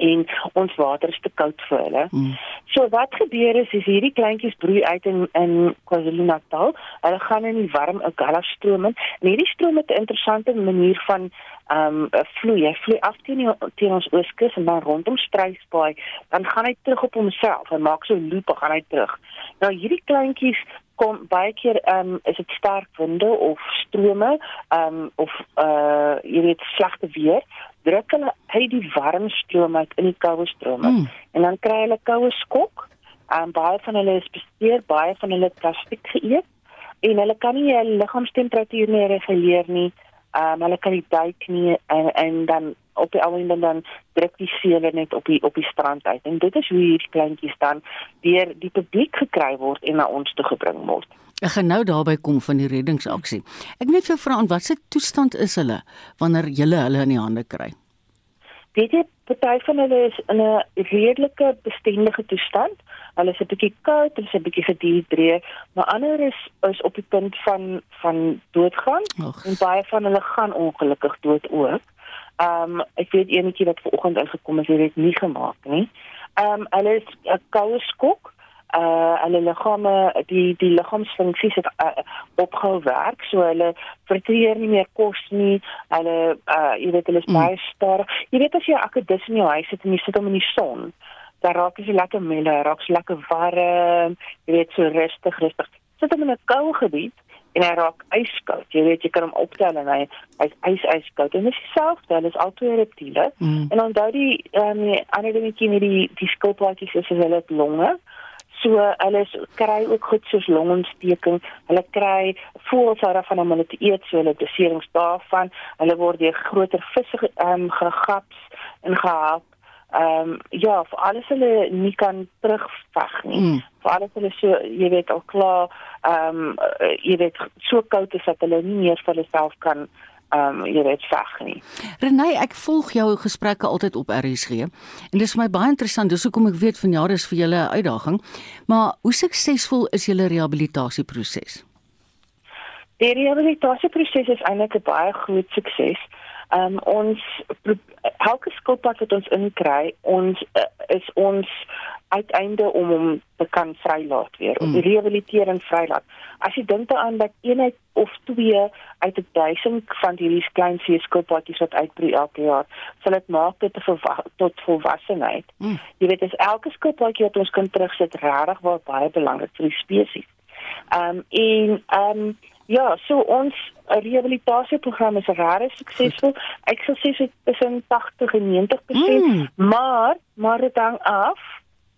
en ons water is te koud vir hulle. Mm. So wat gebeur is is hierdie kleintjies broei uit in in KwaZulu-Natal. Hulle gaan in die warm Agala stroom in. En hierdie stroom het 'n interessante manier van ehm um, vloei. Hy vloei af teen die, teen ons ooskus en dan rondom Struisbaai, dan gaan hy terug op homself. Hy maak so 'n loop en gaan hy terug. Nou hierdie kleintjies kom baie keer ehm um, is dit sterk winde of strome ehm um, of uh jy weet slegte weer druk hulle uit die warm stroom uit in die koue stroom mm. en dan kry hulle koue skok en baie van hulle is beseer baie van hulle plastiek geëet en hulle kan nie hulle liggaamstemperatuur nie reguleer nie. Ehm um, hulle kan nie duik nie en en dan op die ouende dan druk die sewe net op die op die strand uit. En dit is hoe hierdie kleintjies dan deur die publiek gekry word en na ons toe gebring word. Ek gaan nou daarby kom van die reddingsaksie. Ek net vir vra aan watter toestand is hulle wanneer jy hulle in die hande kry? Weet jy, party van hulle is in 'n redelike bestendige toestand. Hulle is 'n bietjie koud, hulle is 'n bietjie gedihidreer, maar ander is is op die punt van van doodgaan Och. en baie van hulle gaan ongelukkig dood ook. Ehm um, ek weet eenetjie wat vanoggend ingekom het, het dit nie gemaak nie. Ehm um, hulle is 'n koue skok. Uh hulle liggame die die liggaamsfunksies het uh, opgehou werk, so hulle verteer nie meer kos nie. Hulle uh jy weet hulle is Mm. baie stadig. Jy weet as jy 'n akedus in jou huis sit en jy sit hom in die son, dan raak jy lekker hy raak so lekker warm, jy weet so rustig, rustig. Sit hom in 'n koue gebied en hy raak yskoud. Jy weet jy kan hom optel en hy hy's ys yskoud. En dit is dieselfde, hulle is albei reptiele. Mm. En onthou die ehm um, ander dingetjie met die die skilpaadjies is hulle het longe. So hulle kry ook goed soos longontsteking. Hulle kry voels daarvan om hulle te eet, so hulle beserings daarvan. Hulle word deur groter visse ehm um, gegaps en gehelp. Ehm um, ja, vir alles hulle nie kan terugveg nie. Mm. Vir alles hulle so, jy weet al klaar ehm um, jy weet so koud is dat hulle nie meer vir hulle self kan um, jy weet veg nie. Renay, ek volg jou gesprekke altyd op RSG en dis vir my baie interessant. Dis hoekom ek weet vanjaar is vir julle 'n uitdaging. Maar hoe suksesvol is julle rehabilitasieproses? Die rehabilitasieproses is eintlik 'n baie groot sukses. Um ons elke skilpad wat ons inkry, ons uh, is ons uiteinde om hom te kan vrylaat weer, om Mm. rehabiliteer en vrylaat. As jy dink daaraan dat eenheid of twee uit 'n duisend van hierdie klein seeskilpadjies wat uitbreek elke jaar, sal dit maak tot 'n tot volwassenheid. Mm. Jy weet, as elke skilpadjie wat ons kan terugsit regtig waar baie belangrik vir die spesies. Ehm en ehm ja, so ons rehabilitasieprogram is regtig suksesvol. Ek sal sê so tussen 80 en 90%, Mm. maar maar dit hang af.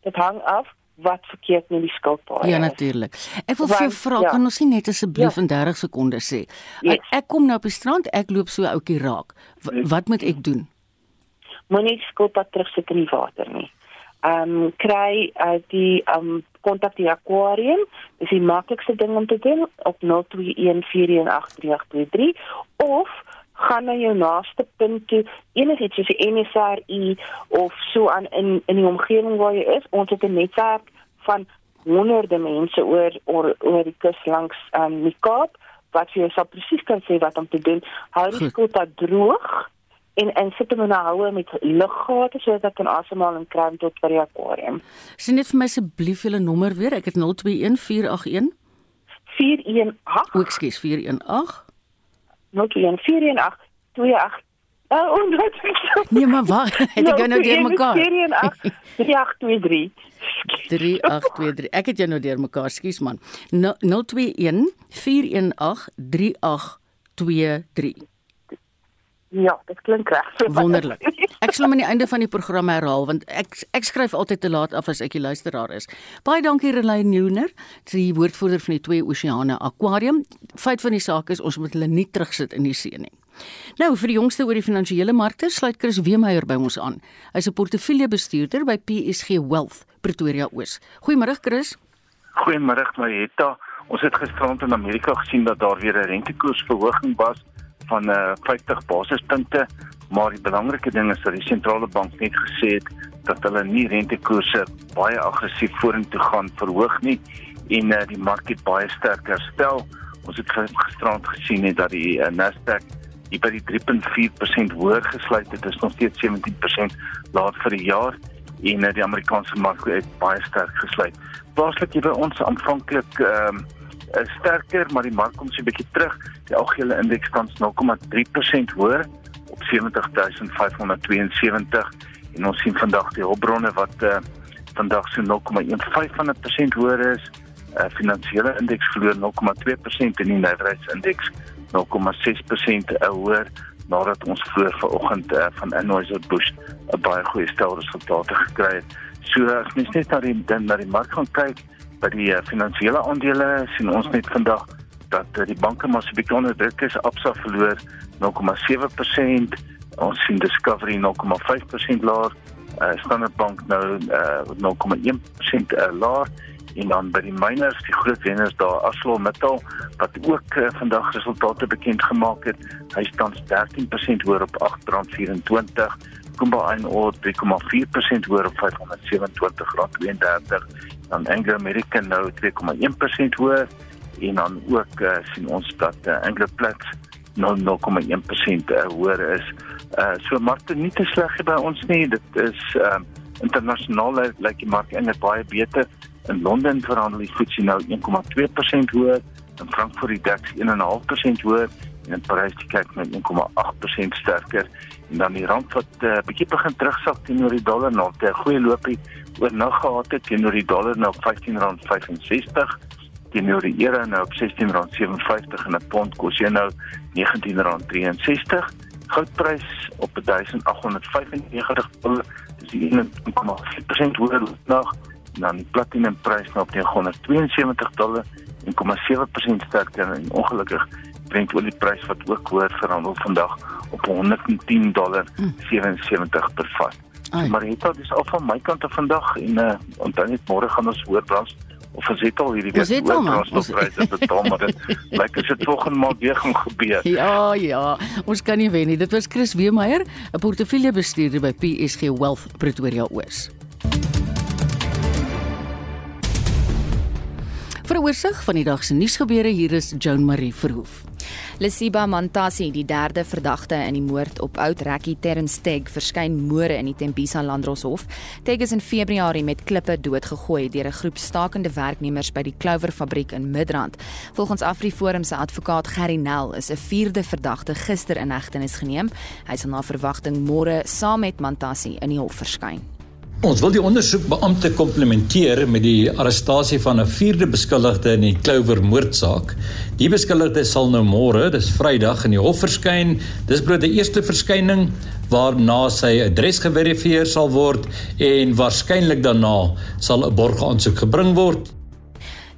Dit hang af wat verkeerd met die skilpaaie. Ja, natuurlik. Ek wil vir jou Want- vra, ja. kan ons nie net asseblief Ja. in 30 sekondes sê? Yes. Ek, ek kom nou op die strand, ek loop so ouetjie raak. W wat moet ek doen? Moenie skilpad terugsit in die water nie. Ehm um, kry uh, die ehm um, kontak die aquarium. Dis die maklikste ding om te doen op 0214183823 of gaan na jou naaste punt toe enigiets soos die NSRI of so aan in in die omgewing waar jy is. Ons het 'n netwerk van honderde mense oor oor, oor die kus langs ehm um, die Kaap wat jou sal presies kan sê wat om te doen. Hou die Goed. skilpad droog en en sit hom in 'n houe met luggate sodat hy kan asemhaal en kry tot by die aquarium. Sien net vir my asseblief julle nommer weer. Ek het 021481 418 O, ekskuus, 418. 021 418 Oh, omdat ek Nee, maar wag, het ek jou nou deurmekaar? 418 3823. 3823. Ek het jou nou deurmekaar, skus man. No- 021 418 3823. Ja, dit klink reg. Wonderlik. Ek sal hom aan die einde van die program herhaal want ek ek skryf altyd te laat af as ek die luisteraar is. Baie dankie Relay Neuner, die woordvoerder van die Twee Oseane Aquarium. Feit van die saak is ons moet hulle nie terugsit in die see nie. Nou vir die jongste oor die finansiële markte sluit Chris Weemeier by ons aan. Hy's 'n portefeuljebestuurder by PSG Wealth Pretoria Oos. Goeiemôre Chris. Goeiemôre Marietta. Ons het gisterand in Amerika gesien dat daar weer 'n rentekoersverhoging was van uh, 50 basispunte, maar die belangrike ding is dat die sentrale bank net gesê het dat hulle nie rentekoerse baie aggressief vorentoe gaan verhoog nie en uh, die mark het baie sterk herstel. Ons het gi- gisterand gesien het dat die uh, Nasdaq hier by die 3.4% hoër gesluit het. Dit is nog steeds 17% laat vir die jaar en uh, die Amerikaanse mark het baie sterk gesluit. Plaaslik hier by ons aanvanklik ehm um, is sterker, maar die mark kom so 'n bietjie terug. Die algehele indeks staan 0,3% hoër op 70572 en ons sien vandag die hulpbronne wat uh, vandag so 0,15 van 'n persent hoër is. Uh, finansiële indeks verloor 0,2% en die nywerheidsindeks 0,6% hoër nadat ons voor vanoggend uh, van Anheuser-Busch 'n baie goeie stel resultate gekry het. So as mens net na die na die mark gaan kyk by die uh, finansiële aandele sien ons net vandag dat uh, die banke maar so 'n bietjie onder druk is. Absa verloor 0,7%. Ons sien Discovery 0,5% laer. Uh, Standard Bank nou uh, 0,1% uh, laer en dan by die miners die groot wenners daar ArcelorMittal wat ook uh, vandag resultate bekend gemaak het hy staan 13% hoër op R8.24 Kumba Iron Ore 3,4% hoër op R527.32 dan Anglo American nou 2,1% hoër en dan ook uh, sien ons dat uh, Anglo Plat 0,1% uh, hoër is. Uh so markte nie te sleg by ons nie. Dit is uh internasionaal lyk like die mark eintlik baie beter. In Londen verhandel die FTSE nou 1,2% hoër, in Frankfurt die DAX 1,5% hoër en in Parys die kyk met 1,8% sterker. Dan die rand wat 'n uh, bietjie begin terugsak teenoor die dollar na 'n goeie loopie oornag gehad het teenoor die dollar nou R15.65 teenoor die euro nou op R16.57 en 'n pond kos jy nou R19.63. Goudprys op 1895 dollar, dis 1,4% hoër nog dan die platinum prys nou op 972 dollar en 0,7% sterker en ongelukkig Brent olieprys wat ook hoër verhandel vandag op 110 dollar 77 per vat. Maar dit is al van my kant af vandag en uh, onthou net môre gaan ons hoor brand of ons het al hierdie week hoor brandstofpryse betaal maar dit lyk as dit volgende maand weer gaan gebeur. Ja ja, ons kan nie wen nie. Dit was Chris Weemeyer, 'n portefeuljebestuurder by PSG Wealth Pretoria Oos. Vir 'n oorsig van die dag se nuusgebeure hier is Joan Marie Verhoef. Lesiba Mantasi, die derde verdagte in die moord op oud Rekkie Terrence Teg, verskyn môre in die Tembisa Landdroshof. Teg is in Februarie met klippe doodgegooi deur 'n groep stakende werknemers by die Clover fabriek in Midrand. Volgens AfriForum se advokaat Gerry Nel is 'n vierde verdagte gister in hegtenis geneem. Hy sal na verwagting môre saam met Mantasi in die hof verskyn. Ons wil die ondersoekbeampte komplimenteer met die arrestasie van 'n vierde beskuldigde in die Clover moordsaak. Die beskuldigde sal nou môre, dis Vrydag, in die hof verskyn. Dis bloot 'n eerste verskyning waarna sy adres geverifieer sal word en waarskynlik daarna sal 'n borgaansoek gebring word.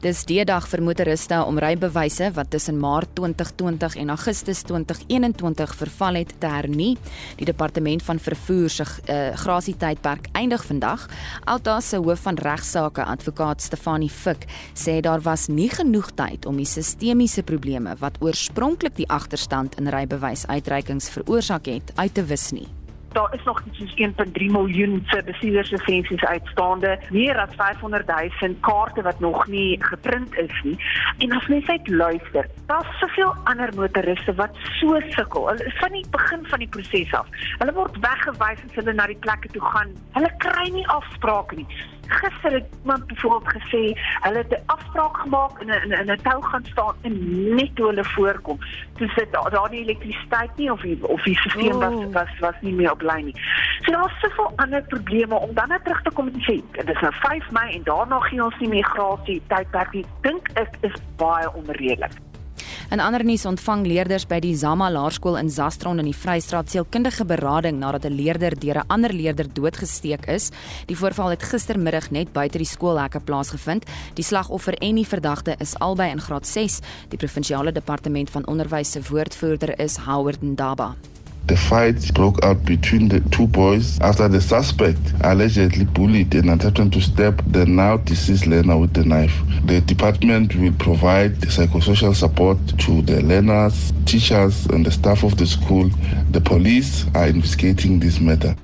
Dis die dag vir motoriste om rybewyse wat tussen Maart 2020 en Augustus 2021 verval het te hernie. Die departement van vervoer se uh, grasietydperk eindig vandag. Alta se hoof van regsaake, advokaat Stefanie Fik, sê daar was nie genoeg tyd om die sistemiese probleme wat oorspronklik die agterstand in rybewysuitreikings veroorsaak het, uit te wis nie daar is nog iets 1.3 miljoen se bestuurderslisensies uitstaande, meer as 500 000 kaarte wat nog nie geprint is nie. En as mens uit luister, daar's soveel ander motoriste wat so sukkel. Hulle is van die begin van die proses af. Hulle word weggewys as hulle na die plekke toe gaan. Hulle kry nie afsprake nie gister het iemand byvoorbeeld gesê hulle het 'n afspraak gemaak in 'n in 'n tou gaan staan en net toe hulle voorkom. Toe sit daar die elektrisiteit nie of die, of die stelsel was was was nie meer op lyn nie. So daar's soveel ander probleme om dan net terug te kom en sê dit is nou 5 Mei en daarna gee ons nie meer grasie tydperk nie. Dink ek is baie onredelik. In ander nuus ontvang leerders by die Zama Laerskool in Zastron in die Vrystaat sielkundige berading nadat 'n leerder deur 'n ander leerder doodgesteek is. Die voorval het gistermiddag net buite die skoolhekke plaasgevind. Die slagoffer en die verdagte is albei in graad 6. Die provinsiale departement van onderwys se woordvoerder is Howard Ndaba. The fight broke out between the two boys after the suspect allegedly bullied and attempted to stab the now deceased learner with the knife. The department will provide psychosocial support to the learners, teachers, and the staff of the school. The police are investigating this matter.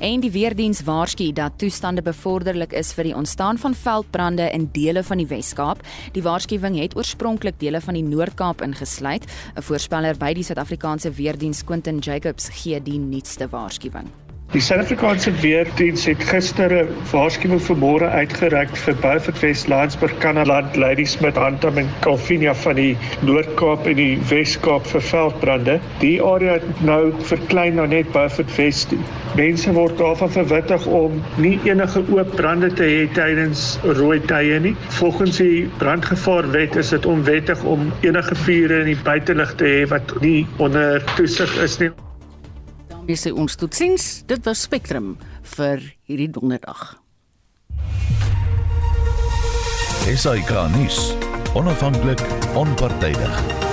En die weerdiens waarsku dat toestande bevorderlik is vir die ontstaan van veldbrande in dele van die Wes-Kaap. Die waarskuwing het oorspronklik dele van die Noord-Kaap ingesluit. 'n Voorspeller by die Suid-Afrikaanse weerdiens Quentin Jacobs gee die nuutste waarskuwing. Die Suid-Afrikaanse Weerdiens het gister 'n waarskuwing vir môre uitgereik vir Beaufort West, Laingsburg, Kanaland, Ladysmith, Antrim en Kalvinia van die Noord-Kaap en die Wes-Kaap vir veldbrande. Die area nou verklein na net Beaufort West. Mense word daarvan verwittig om nie enige oop brande te hê tydens rooi tye nie. Volgens die brandgevaarwet is dit onwettig om enige vure in die buitelug te hê wat nie onder toesig is nie. Dis ons totsiens. Dit was Spectrum vir hierdie donderdag. SAK nuus Onafhanklik, onpartydig.